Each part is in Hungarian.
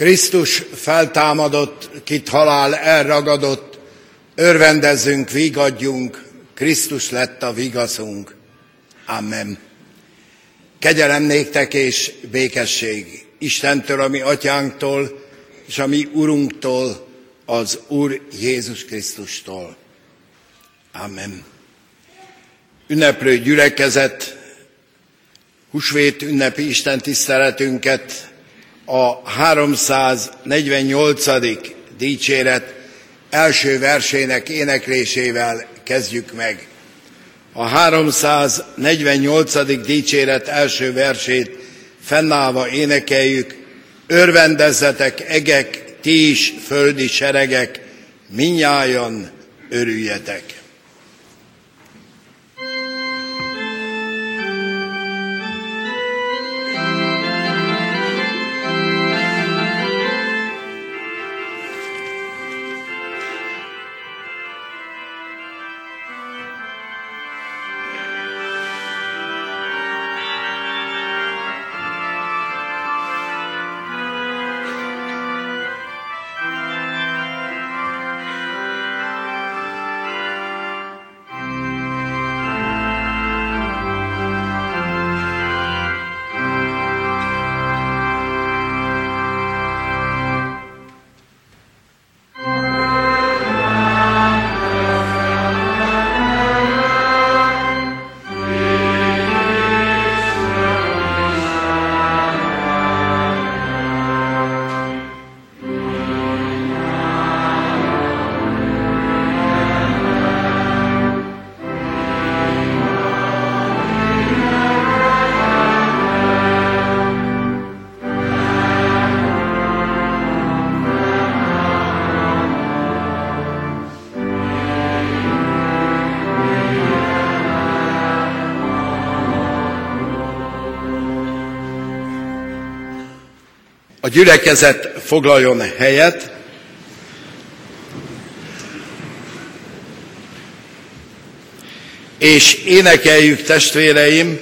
Krisztus feltámadott, kit halál elragadott, örvendezzünk, vigadjunk, Krisztus lett a vigaszunk. Amen. Kegyelem néktek és békesség Istentől, a mi atyánktól, és a Urunktól, az Úr Jézus Krisztustól. Amen. Ünneplő gyülekezet, husvét ünnepi Isten tiszteletünket a 348. dicséret első versének éneklésével kezdjük meg. A 348. dicséret első versét fennállva énekeljük, örvendezzetek egek, ti is földi seregek, minnyájan örüljetek. Gyülekezet foglaljon helyet. És énekeljük testvéreim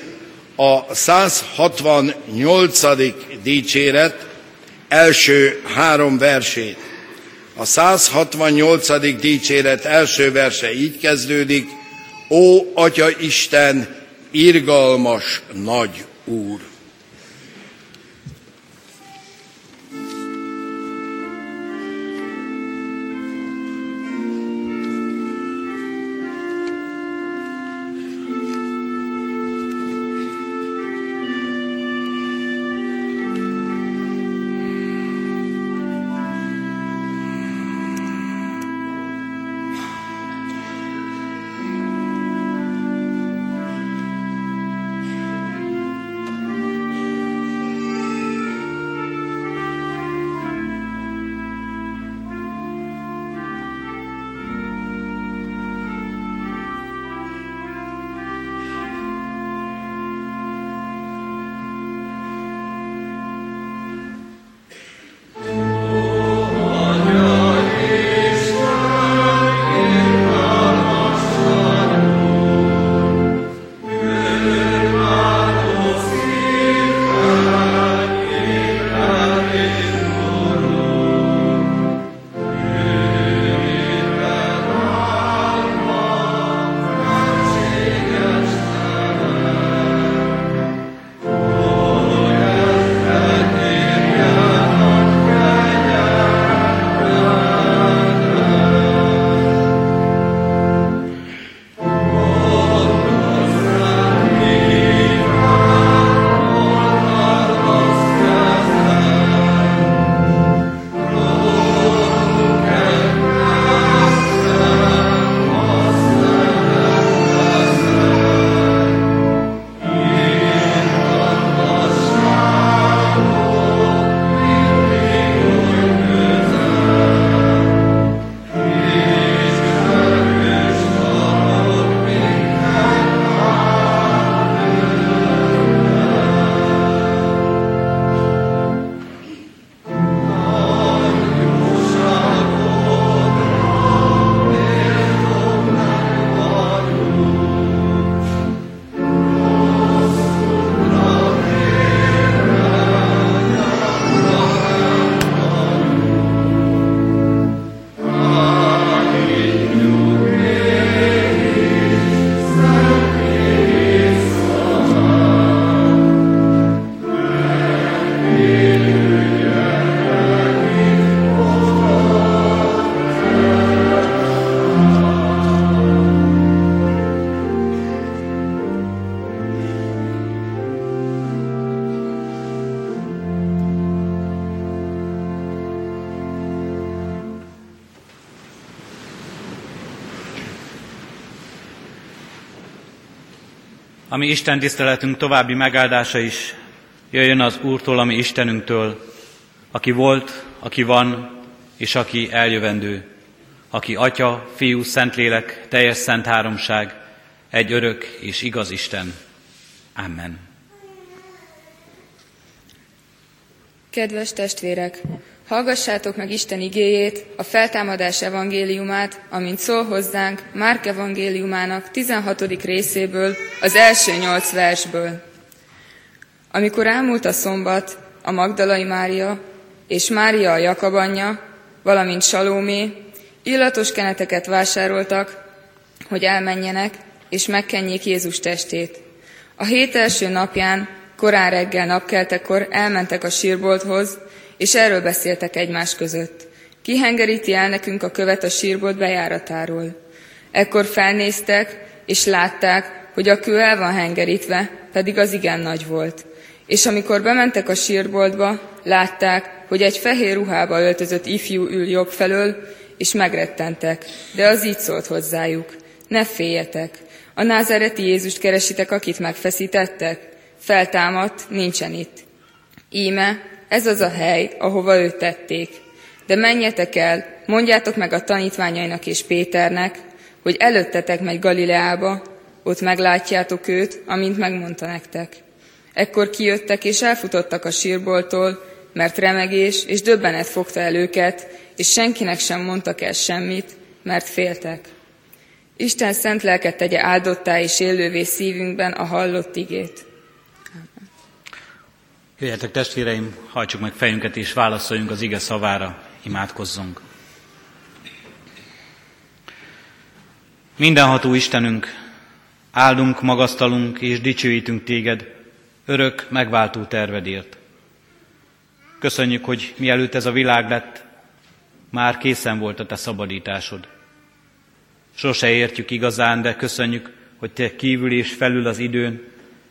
a 168. dicséret első három versét. A 168. dicséret első verse így kezdődik, Ó, Atya Isten, irgalmas nagy Úr! Ami Isten tiszteletünk további megáldása is jöjjön az Úrtól, ami Istenünktől, aki volt, aki van, és aki eljövendő, aki Atya, Fiú, Szentlélek, teljes szent háromság, egy örök és igaz Isten. Amen. Kedves testvérek, hallgassátok meg Isten igéjét, a feltámadás evangéliumát, amint szól hozzánk Márk evangéliumának 16. részéből, az első nyolc versből. Amikor elmúlt a szombat, a Magdalai Mária és Mária a Jakab anyja, valamint Salómé illatos keneteket vásároltak, hogy elmenjenek és megkenjék Jézus testét. A hét első napján, korán reggel napkeltekor elmentek a sírbolthoz, és erről beszéltek egymás között. Kihengeríti el nekünk a követ a sírbolt bejáratáról. Ekkor felnéztek, és látták, hogy a kő el van hengerítve, pedig az igen nagy volt. És amikor bementek a sírboltba, látták, hogy egy fehér ruhába öltözött ifjú ül jobb felől, és megrettentek. De az így szólt hozzájuk. Ne féljetek, a názereti Jézust keresitek, akit megfeszítettek? Feltámadt, nincsen itt. Íme, ez az a hely, ahova őt tették. De menjetek el, mondjátok meg a tanítványainak és Péternek, hogy előttetek megy Galileába, ott meglátjátok őt, amint megmondta nektek. Ekkor kijöttek és elfutottak a sírboltól, mert remegés és döbbenet fogta el őket, és senkinek sem mondtak el semmit, mert féltek. Isten szent lelket tegye áldottá és élővé szívünkben a hallott igét. Jöjjetek testvéreim, hajtsuk meg fejünket és válaszoljunk az ige szavára, imádkozzunk. Mindenható Istenünk, áldunk, magasztalunk és dicsőítünk téged, örök megváltó tervedért. Köszönjük, hogy mielőtt ez a világ lett, már készen volt a te szabadításod. Sose értjük igazán, de köszönjük, hogy te kívül és felül az időn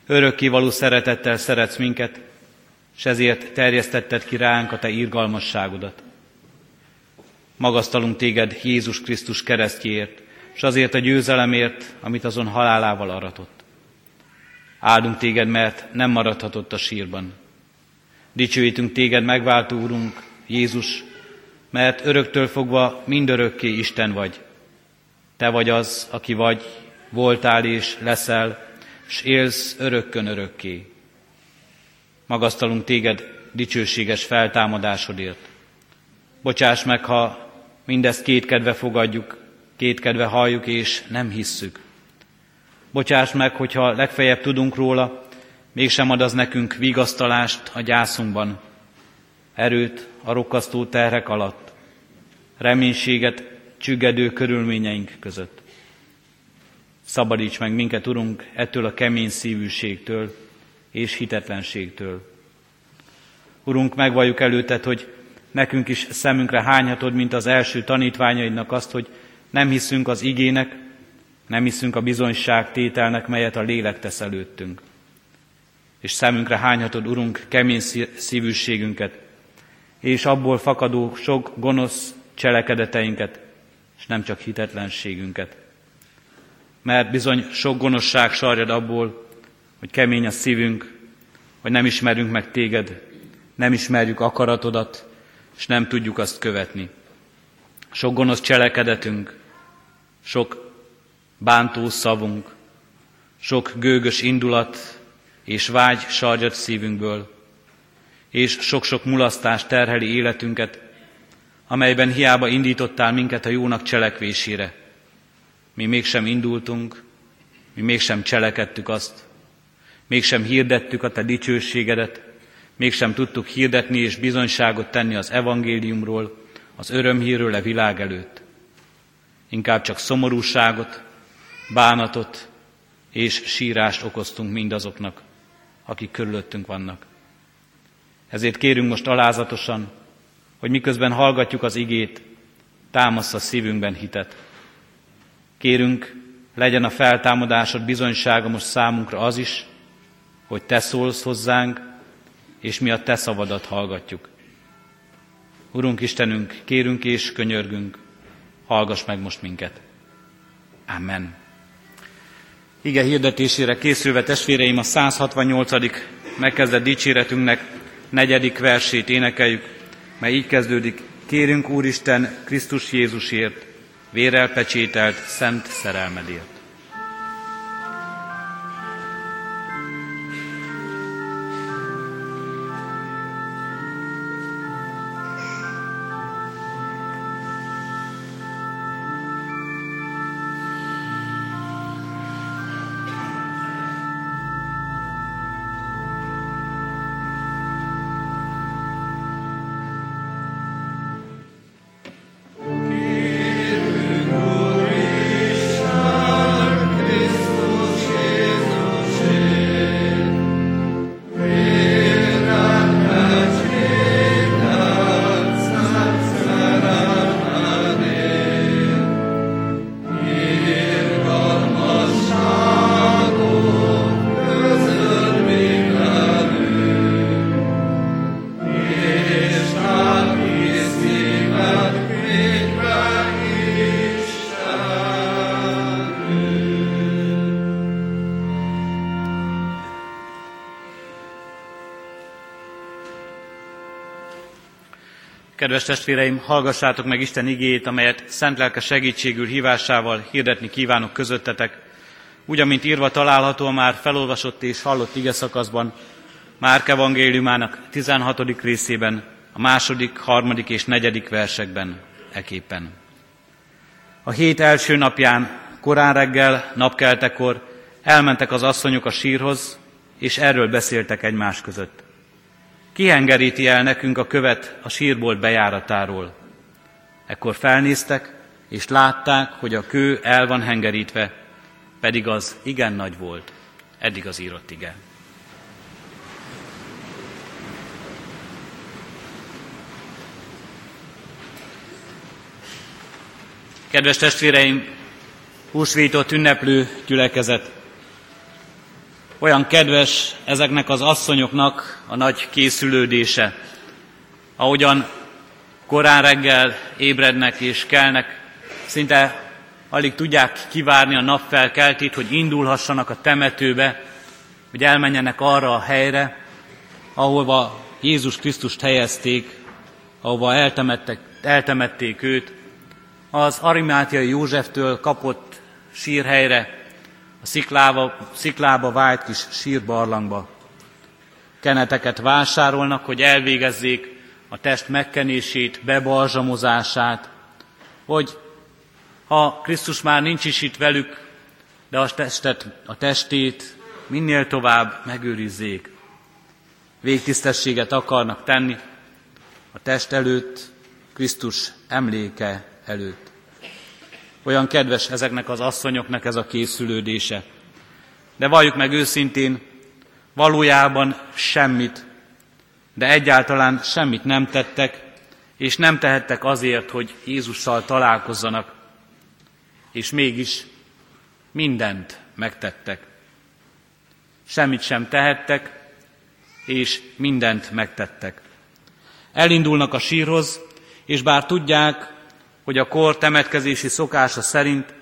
örökkivaló szeretettel szeretsz minket, és ezért terjesztetted ki ránk a te irgalmasságodat. Magasztalunk téged Jézus Krisztus keresztjéért, és azért a győzelemért, amit azon halálával aratott. Áldunk téged, mert nem maradhatott a sírban. Dicsőítünk téged, megváltó Úrunk, Jézus, mert öröktől fogva mindörökké Isten vagy, te vagy az, aki vagy, voltál és leszel, és élsz örökkön örökké. Magasztalunk téged dicsőséges feltámadásodért. Bocsáss meg, ha mindezt kétkedve fogadjuk, kétkedve halljuk és nem hisszük. Bocsáss meg, hogyha legfeljebb tudunk róla, mégsem ad az nekünk vigasztalást a gyászunkban, erőt a rokkasztó terhek alatt, reménységet csüggedő körülményeink között. Szabadíts meg minket, Urunk, ettől a kemény szívűségtől és hitetlenségtől. Urunk, megvalljuk előtted, hogy nekünk is szemünkre hányhatod, mint az első tanítványaidnak azt, hogy nem hiszünk az igének, nem hiszünk a bizonyság tételnek, melyet a lélek tesz előttünk. És szemünkre hányhatod, Urunk, kemény szívűségünket, és abból fakadó sok gonosz cselekedeteinket, és nem csak hitetlenségünket. Mert bizony sok gonoszság sarjad abból, hogy kemény a szívünk, hogy nem ismerünk meg téged, nem ismerjük akaratodat, és nem tudjuk azt követni. Sok gonosz cselekedetünk, sok bántó szavunk, sok gőgös indulat és vágy sarjad szívünkből, és sok-sok mulasztás terheli életünket, amelyben hiába indítottál minket a jónak cselekvésére. Mi mégsem indultunk, mi mégsem cselekedtük azt, mégsem hirdettük a te dicsőségedet, mégsem tudtuk hirdetni és bizonyságot tenni az evangéliumról, az örömhírről a világ előtt. Inkább csak szomorúságot, bánatot és sírást okoztunk mindazoknak, akik körülöttünk vannak. Ezért kérünk most alázatosan, hogy miközben hallgatjuk az igét, támasz a szívünkben hitet. Kérünk, legyen a feltámadásod bizonysága most számunkra az is, hogy Te szólsz hozzánk, és mi a Te szavadat hallgatjuk. Urunk Istenünk, kérünk és könyörgünk, hallgass meg most minket. Amen. Ige hirdetésére készülve testvéreim a 168. megkezdett dicséretünknek negyedik versét énekeljük, mely így kezdődik. Kérünk Úristen Krisztus Jézusért, vérel pecsételt szent szerelmedért. Kedves testvéreim, hallgassátok meg Isten igéjét, amelyet szent lelke segítségül hívásával hirdetni kívánok közöttetek, úgy, amint írva található a már felolvasott és hallott ige szakaszban, Márk evangéliumának 16. részében, a második, harmadik és negyedik versekben eképpen. A hét első napján, korán reggel, napkeltekor elmentek az asszonyok a sírhoz, és erről beszéltek egymás között. Kihengeríti el nekünk a követ a sírbolt bejáratáról. Ekkor felnéztek, és látták, hogy a kő el van hengerítve, pedig az igen nagy volt. Eddig az írott igen. Kedves testvéreim, húsvétot ünneplő gyülekezet! Olyan kedves ezeknek az asszonyoknak a nagy készülődése, ahogyan korán reggel ébrednek és kelnek, szinte alig tudják kivárni a napfelkeltét, hogy indulhassanak a temetőbe, hogy elmenjenek arra a helyre, ahova Jézus Krisztust helyezték, ahova eltemettek, eltemették őt, az Arimátiai Józseftől kapott sírhelyre, sziklába, sziklába vált kis sírbarlangba. Keneteket vásárolnak, hogy elvégezzék a test megkenését, bebalzsamozását, hogy ha Krisztus már nincs is itt velük, de a testet, a testét minél tovább megőrizzék. Végtisztességet akarnak tenni a test előtt, Krisztus emléke előtt. Olyan kedves ezeknek az asszonyoknak ez a készülődése. De valljuk meg őszintén, valójában semmit, de egyáltalán semmit nem tettek, és nem tehettek azért, hogy Jézussal találkozzanak, és mégis mindent megtettek. Semmit sem tehettek, és mindent megtettek. Elindulnak a sírhoz, és bár tudják, hogy a kor temetkezési szokása szerint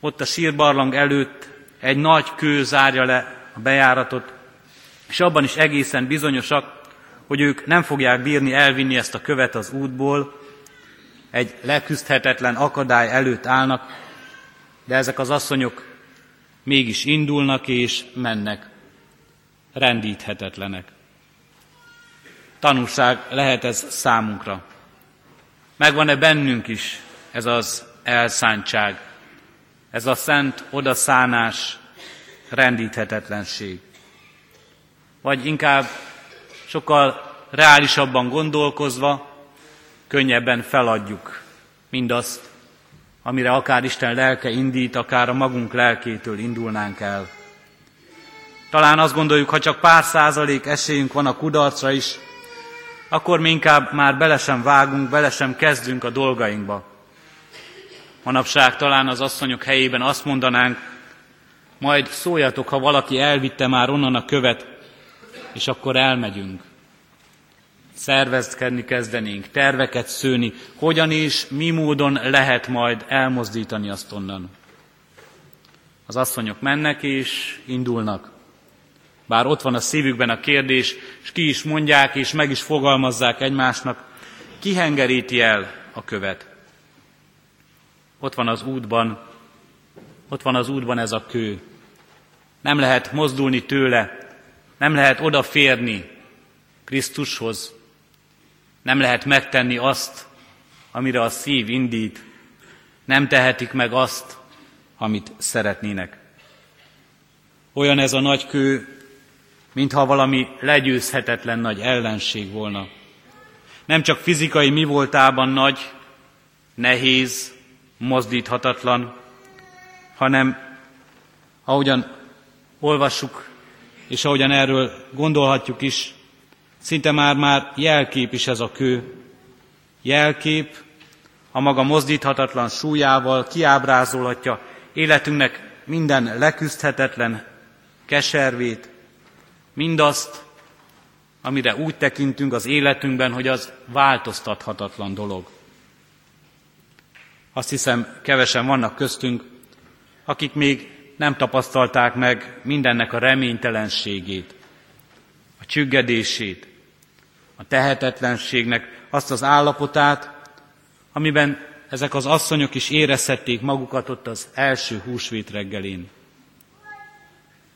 ott a sírbarlang előtt egy nagy kő zárja le a bejáratot, és abban is egészen bizonyosak, hogy ők nem fogják bírni elvinni ezt a követ az útból, egy leküzdhetetlen akadály előtt állnak, de ezek az asszonyok mégis indulnak és mennek. Rendíthetetlenek. Tanulság lehet ez számunkra. Megvan-e bennünk is ez az elszántság, ez a szent odaszánás, rendíthetetlenség. Vagy inkább sokkal reálisabban gondolkozva, könnyebben feladjuk mindazt, amire akár Isten lelke indít, akár a magunk lelkétől indulnánk el. Talán azt gondoljuk, ha csak pár százalék esélyünk van a kudarcra is, akkor mi inkább már bele sem vágunk, bele sem kezdünk a dolgainkba. Manapság talán az asszonyok helyében azt mondanánk, majd szóljatok, ha valaki elvitte már onnan a követ, és akkor elmegyünk. Szervezkedni kezdenénk, terveket szőni, hogyan is, mi módon lehet majd elmozdítani azt onnan. Az asszonyok mennek és indulnak. Bár ott van a szívükben a kérdés, és ki is mondják, és meg is fogalmazzák egymásnak, ki hengeríti el a követ. Ott van az útban, ott van az útban ez a kő. Nem lehet mozdulni tőle, nem lehet odaférni Krisztushoz, nem lehet megtenni azt, amire a szív indít, nem tehetik meg azt, amit szeretnének. Olyan ez a nagy kő, mintha valami legyőzhetetlen nagy ellenség volna. Nem csak fizikai mi voltában nagy, nehéz, mozdíthatatlan, hanem ahogyan olvassuk, és ahogyan erről gondolhatjuk is, szinte már-már jelkép is ez a kő. Jelkép a maga mozdíthatatlan súlyával kiábrázolhatja életünknek minden leküzdhetetlen keservét, mindazt, amire úgy tekintünk az életünkben, hogy az változtathatatlan dolog. Azt hiszem, kevesen vannak köztünk, akik még nem tapasztalták meg mindennek a reménytelenségét, a csüggedését, a tehetetlenségnek azt az állapotát, amiben ezek az asszonyok is érezhették magukat ott az első húsvét reggelén.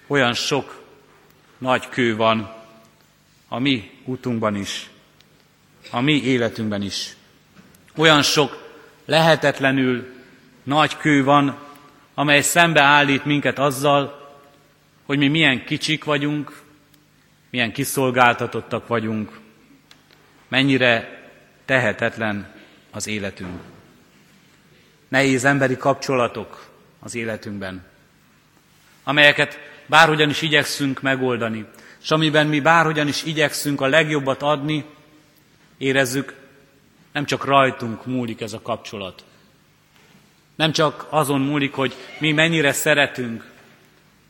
Olyan sok nagy kő van a mi útunkban is, a mi életünkben is. Olyan sok lehetetlenül nagy kő van, amely szembe állít minket azzal, hogy mi milyen kicsik vagyunk, milyen kiszolgáltatottak vagyunk, mennyire tehetetlen az életünk. Nehéz emberi kapcsolatok az életünkben, amelyeket bárhogyan is igyekszünk megoldani, és amiben mi bárhogyan is igyekszünk a legjobbat adni, érezzük, nem csak rajtunk múlik ez a kapcsolat. Nem csak azon múlik, hogy mi mennyire szeretünk,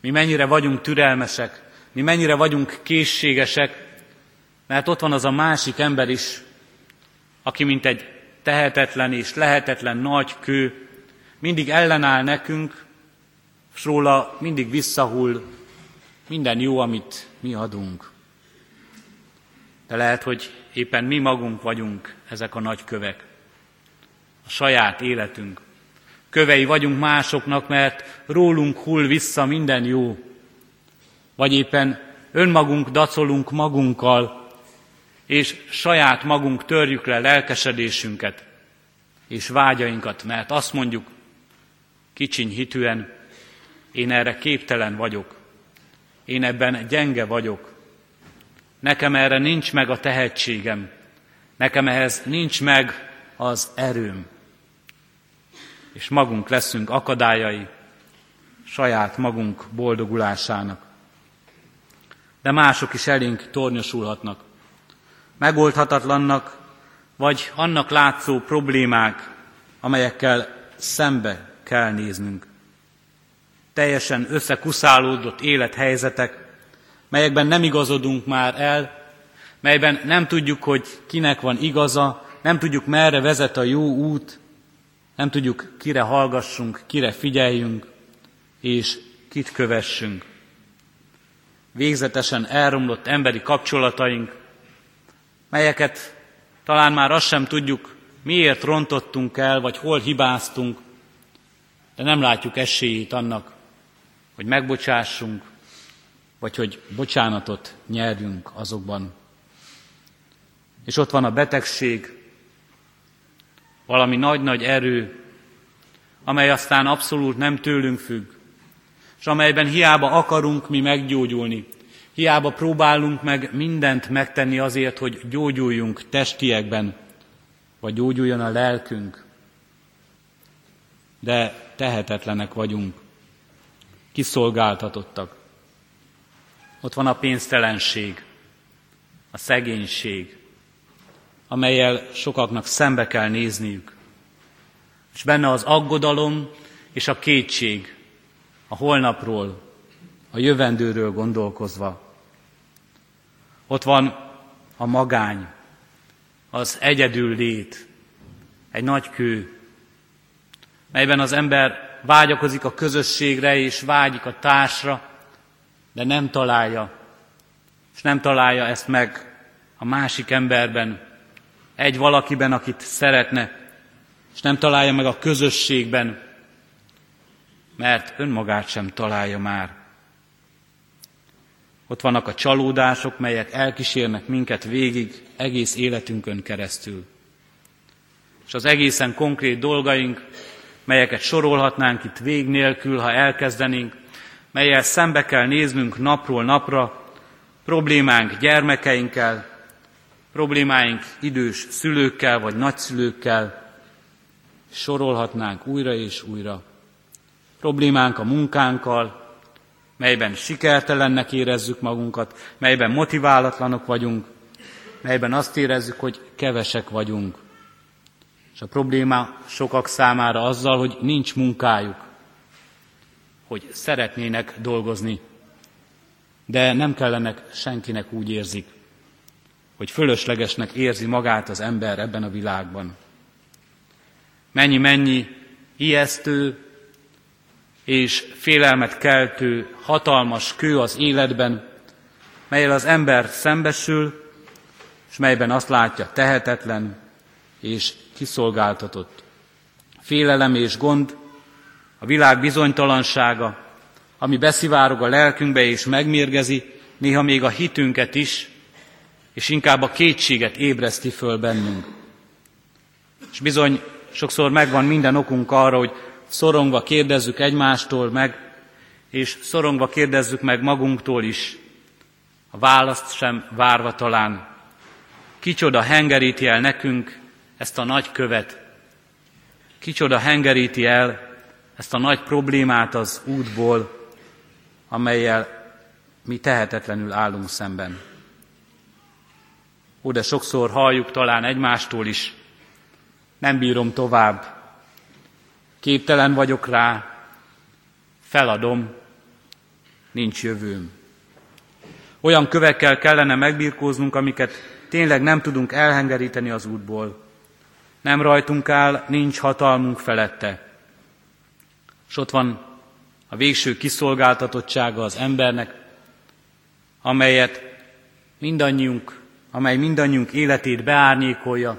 mi mennyire vagyunk türelmesek, mi mennyire vagyunk készségesek, mert ott van az a másik ember is, aki mint egy tehetetlen és lehetetlen nagy kő mindig ellenáll nekünk, és róla mindig visszahull minden jó, amit mi adunk. De lehet, hogy éppen mi magunk vagyunk ezek a nagy kövek. A saját életünk. Kövei vagyunk másoknak, mert rólunk hull vissza minden jó. Vagy éppen önmagunk dacolunk magunkkal, és saját magunk törjük le lelkesedésünket és vágyainkat, mert azt mondjuk kicsiny hitűen, én erre képtelen vagyok, én ebben gyenge vagyok, nekem erre nincs meg a tehetségem, nekem ehhez nincs meg az erőm. És magunk leszünk akadályai saját magunk boldogulásának. De mások is elénk tornyosulhatnak. Megoldhatatlannak, vagy annak látszó problémák, amelyekkel szembe kell néznünk teljesen összekuszálódott élethelyzetek, melyekben nem igazodunk már el, melyben nem tudjuk, hogy kinek van igaza, nem tudjuk, merre vezet a jó út, nem tudjuk, kire hallgassunk, kire figyeljünk, és kit kövessünk. Végzetesen elromlott emberi kapcsolataink, melyeket talán már azt sem tudjuk, miért rontottunk el, vagy hol hibáztunk, de nem látjuk esélyét annak, hogy megbocsássunk, vagy hogy bocsánatot nyerjünk azokban. És ott van a betegség, valami nagy-nagy erő, amely aztán abszolút nem tőlünk függ, és amelyben hiába akarunk mi meggyógyulni, hiába próbálunk meg mindent megtenni azért, hogy gyógyuljunk testiekben, vagy gyógyuljon a lelkünk, de tehetetlenek vagyunk kiszolgáltatottak. Ott van a pénztelenség, a szegénység, amelyel sokaknak szembe kell nézniük. És benne az aggodalom és a kétség a holnapról, a jövendőről gondolkozva. Ott van a magány, az egyedül lét, egy nagy kő, melyben az ember vágyakozik a közösségre és vágyik a társra, de nem találja, és nem találja ezt meg a másik emberben, egy valakiben, akit szeretne, és nem találja meg a közösségben, mert önmagát sem találja már. Ott vannak a csalódások, melyek elkísérnek minket végig egész életünkön keresztül. És az egészen konkrét dolgaink, melyeket sorolhatnánk itt vég nélkül, ha elkezdenénk, melyel szembe kell néznünk napról napra, problémánk gyermekeinkkel, problémáink idős szülőkkel vagy nagyszülőkkel, sorolhatnánk újra és újra. Problémánk a munkánkkal, melyben sikertelennek érezzük magunkat, melyben motiválatlanok vagyunk, melyben azt érezzük, hogy kevesek vagyunk. És a probléma sokak számára azzal, hogy nincs munkájuk, hogy szeretnének dolgozni, de nem kellenek senkinek úgy érzik, hogy fölöslegesnek érzi magát az ember ebben a világban. Mennyi-mennyi ijesztő, és félelmet keltő hatalmas kő az életben, melyel az ember szembesül, és melyben azt látja tehetetlen és kiszolgáltatott. Félelem és gond, a világ bizonytalansága, ami beszivárog a lelkünkbe és megmérgezi, néha még a hitünket is, és inkább a kétséget ébreszti föl bennünk. És bizony sokszor megvan minden okunk arra, hogy szorongva kérdezzük egymástól meg, és szorongva kérdezzük meg magunktól is, a választ sem várva talán. Kicsoda hengeríti el nekünk ezt a nagy követ? Kicsoda hengeríti el ezt a nagy problémát az útból, amelyel mi tehetetlenül állunk szemben. Ó, de sokszor halljuk talán egymástól is, nem bírom tovább, képtelen vagyok rá, feladom, nincs jövőm. Olyan kövekkel kellene megbírkóznunk, amiket tényleg nem tudunk elhengeríteni az útból. Nem rajtunk áll, nincs hatalmunk felette. És ott van a végső kiszolgáltatottsága az embernek, amelyet mindannyiunk, amely mindannyiunk életét beárnyékolja,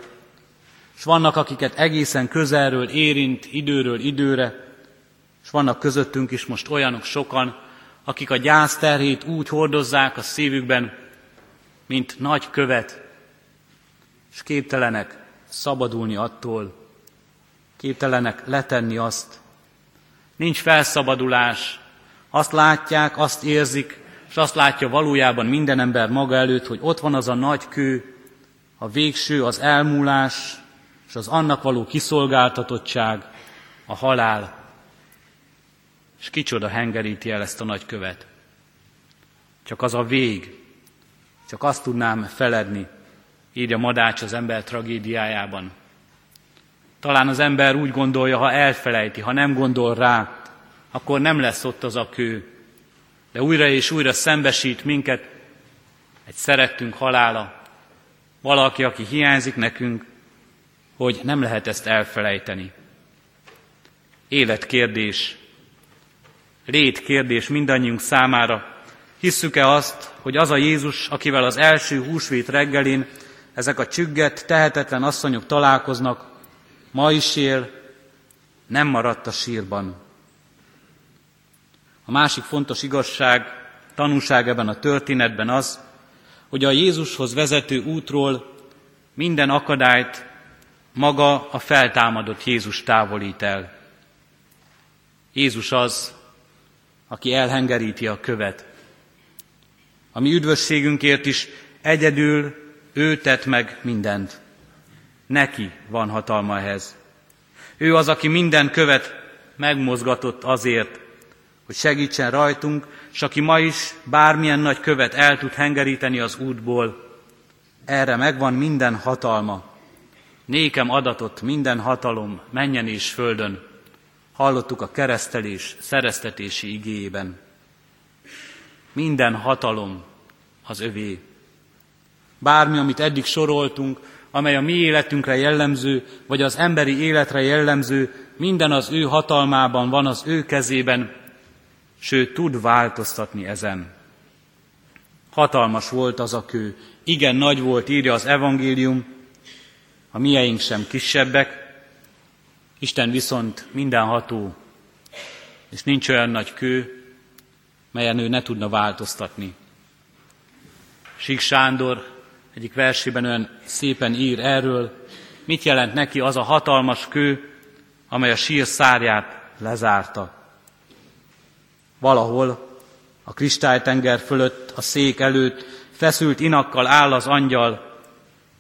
és vannak, akiket egészen közelről érint időről időre, és vannak közöttünk is most olyanok sokan, akik a gyász terhét úgy hordozzák a szívükben, mint nagy követ, és képtelenek szabadulni attól, képtelenek letenni azt. Nincs felszabadulás, azt látják, azt érzik, és azt látja valójában minden ember maga előtt, hogy ott van az a nagy kő, a végső, az elmúlás, és az annak való kiszolgáltatottság, a halál. És kicsoda hengeríti el ezt a nagy követ. Csak az a vég, csak azt tudnám feledni, írja Madács az ember tragédiájában. Talán az ember úgy gondolja, ha elfelejti, ha nem gondol rá, akkor nem lesz ott az a kő. De újra és újra szembesít minket egy szerettünk halála, valaki, aki hiányzik nekünk, hogy nem lehet ezt elfelejteni. Életkérdés, létkérdés mindannyiunk számára. Hisszük-e azt, hogy az a Jézus, akivel az első húsvét reggelén ezek a csügget, tehetetlen asszonyok találkoznak, ma is él, nem maradt a sírban. A másik fontos igazság, tanúság ebben a történetben az, hogy a Jézushoz vezető útról minden akadályt maga a feltámadott Jézus távolít el. Jézus az, aki elhengeríti a követ. A mi üdvösségünkért is egyedül ő tett meg mindent. Neki van hatalma ehhez. Ő az, aki minden követ megmozgatott azért, hogy segítsen rajtunk, és aki ma is bármilyen nagy követ el tud hengeríteni az útból, erre megvan minden hatalma. Nékem adatott minden hatalom menjen és földön. Hallottuk a keresztelés szereztetési igéjében. Minden hatalom az övé. Bármi, amit eddig soroltunk, amely a mi életünkre jellemző, vagy az emberi életre jellemző, minden az ő hatalmában van, az ő kezében, sőt tud változtatni ezen. Hatalmas volt az a kő, igen nagy volt, írja az evangélium, a mieink sem kisebbek, Isten viszont mindenható, és nincs olyan nagy kő, melyen ő ne tudna változtatni. Sík Sándor egyik versében olyan szépen ír erről, mit jelent neki az a hatalmas kő, amely a sír szárját lezárta. Valahol a kristálytenger fölött, a szék előtt feszült inakkal áll az angyal,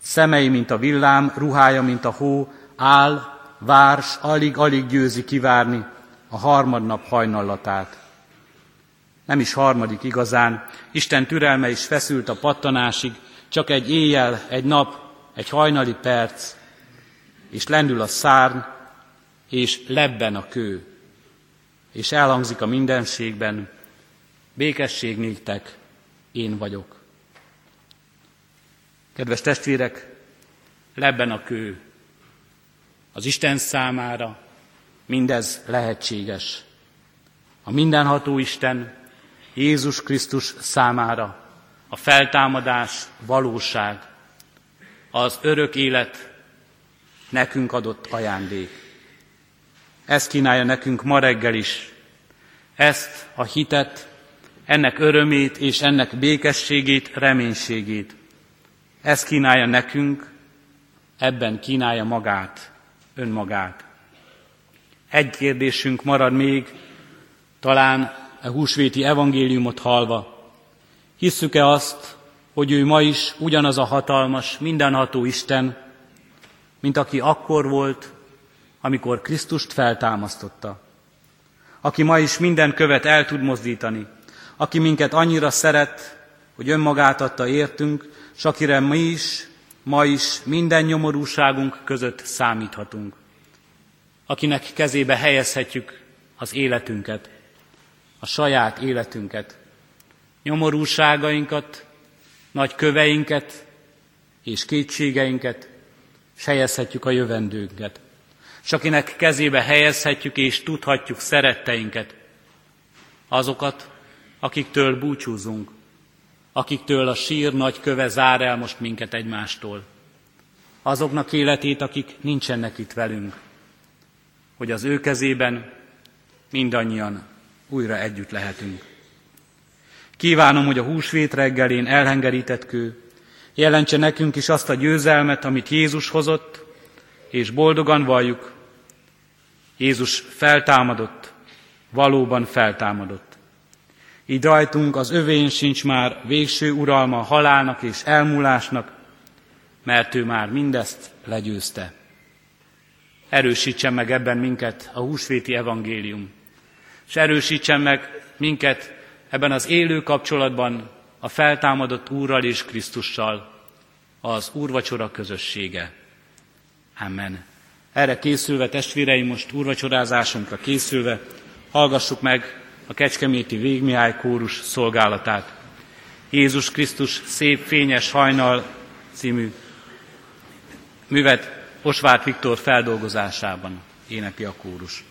szemei, mint a villám, ruhája, mint a hó, áll, várs, alig-alig győzi kivárni a harmadnap hajnallatát. Nem is harmadik igazán, Isten türelme is feszült a pattanásig, csak egy éjjel, egy nap, egy hajnali perc, és lendül a szárny, és lebben a kő, és elhangzik a mindenségben, békesség néktek, én vagyok. Kedves testvérek, lebben a kő. Az Isten számára mindez lehetséges. A mindenható Isten Jézus Krisztus számára a feltámadás valóság, az örök élet nekünk adott ajándék. Ezt kínálja nekünk ma reggel is. Ezt a hitet, ennek örömét és ennek békességét, reménységét. Ezt kínálja nekünk, ebben kínálja magát, önmagát. Egy kérdésünk marad még, talán a húsvéti evangéliumot halva. Hisszük-e azt, hogy ő ma is ugyanaz a hatalmas, mindenható Isten, mint aki akkor volt, amikor Krisztust feltámasztotta. Aki ma is minden követ el tud mozdítani, aki minket annyira szeret, hogy önmagát adta értünk, s akire mi is, ma is minden nyomorúságunk között számíthatunk. Akinek kezébe helyezhetjük az életünket, a saját életünket, nyomorúságainkat, nagy köveinket és kétségeinket, és helyezhetjük a jövendőnket. És akinek kezébe helyezhetjük és tudhatjuk szeretteinket, azokat, akiktől búcsúzunk, akiktől a sír nagy köve zár el most minket egymástól. Azoknak életét, akik nincsenek itt velünk, hogy az ő kezében mindannyian újra együtt lehetünk. Kívánom, hogy a húsvét reggelén elhengerített kő jelentse nekünk is azt a győzelmet, amit Jézus hozott, és boldogan valljuk, Jézus feltámadott, valóban feltámadott. Így rajtunk az övén sincs már végső uralma halálnak és elmúlásnak, mert ő már mindezt legyőzte. Erősítsen meg ebben minket a húsvéti evangélium, és erősítsen meg minket ebben az élő kapcsolatban a feltámadott Úrral és Krisztussal, az úrvacsora közössége. Amen. Erre készülve, testvéreim, most úrvacsorázásunkra készülve, hallgassuk meg a Kecskeméti Végmihály kórus szolgálatát. Jézus Krisztus szép fényes hajnal című művet Osváth Viktor feldolgozásában énekli a kórus.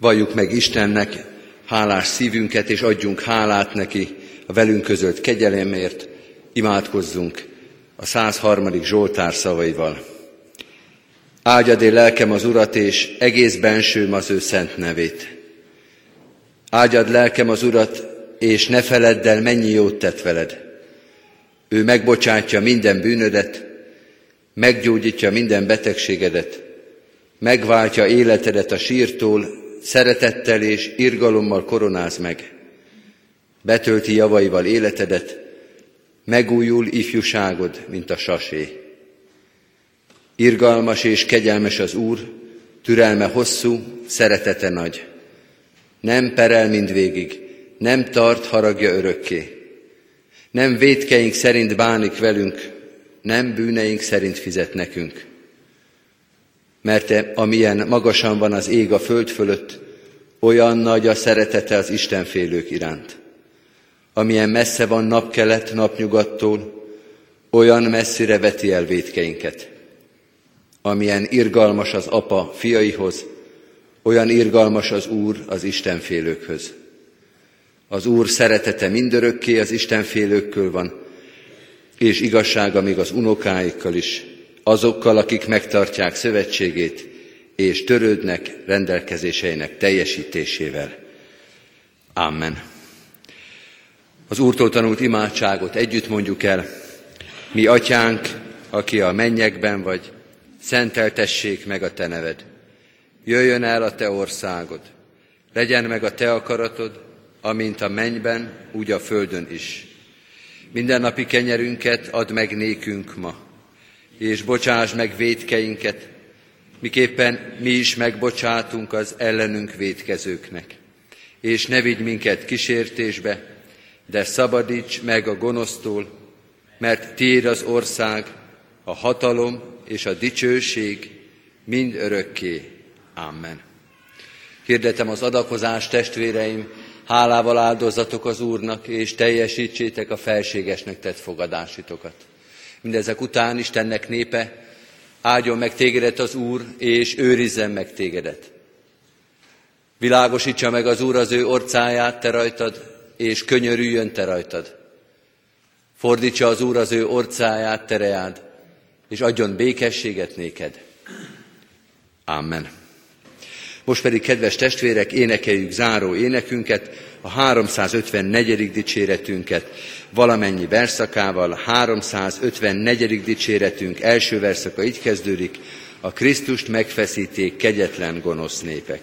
Valljuk meg Istennek hálás szívünket, és adjunk hálát neki a velünk közölt kegyelemért, imádkozzunk a 103. Zsoltár szavaival. Áldjad én lelkem az Urat, és egész bensőm az ő szent nevét. Áldjad lelkem az Urat, és ne feledd el, mennyi jót tett veled. Ő megbocsátja minden bűnödet, meggyógyítja minden betegségedet, megváltja életedet a sírtól, szeretettel és irgalommal koronáz meg. Betölti javaival életedet, megújul ifjúságod, mint a sasé. Irgalmas és kegyelmes az Úr, türelme hosszú, szeretete nagy. Nem perel mindvégig, nem tart haragja örökké. Nem védkeink szerint bánik velünk, nem bűneink szerint fizet nekünk. Mert te, amilyen magasan van az ég a föld fölött, olyan nagy a szeretete az Istenfélők iránt. Amilyen messze van napkelet napnyugattól, olyan messzire veti el védkeinket. Amilyen irgalmas az apa fiaihoz, olyan irgalmas az Úr az Istenfélőkhöz. Az Úr szeretete mindörökké az Istenfélőkkől van, és igazsága még az unokáikkal is, azokkal, akik megtartják szövetségét, és törődnek rendelkezéseinek teljesítésével. Amen. Az Úrtól tanult imádságot együtt mondjuk el. Mi, Atyánk, aki a mennyekben vagy, szenteltessék meg a Te neved. Jöjjön el a Te országod. Legyen meg a Te akaratod, amint a mennyben, úgy a földön is. Minden napi kenyerünket add meg nékünk ma, és bocsáss meg védkeinket, miképpen mi is megbocsátunk az ellenünk védkezőknek. És ne vigy minket kísértésbe, de szabadíts meg a gonosztól, mert tiéd az ország, a hatalom és a dicsőség mind örökké. Amen. Hirdetem az adakozást, testvéreim, hálával áldozatok az Úrnak, és teljesítsétek a felségesnek tett fogadásitokat. Mindezek után Istennek népe, áldjon meg tégedet az Úr, és őrizzen meg tégedet. Világosítsa meg az Úr az ő orcáját te rajtad, és könyörüljön te rajtad. Fordítsa az Úr az ő orcáját te reád, és adjon békességet néked. Amen. Most pedig, kedves testvérek, énekeljük záró énekünket, a 354. dicséretünket valamennyi verszakával. 354. dicséretünk első verszaka így kezdődik, a Krisztust megfeszíték kegyetlen gonosz népek.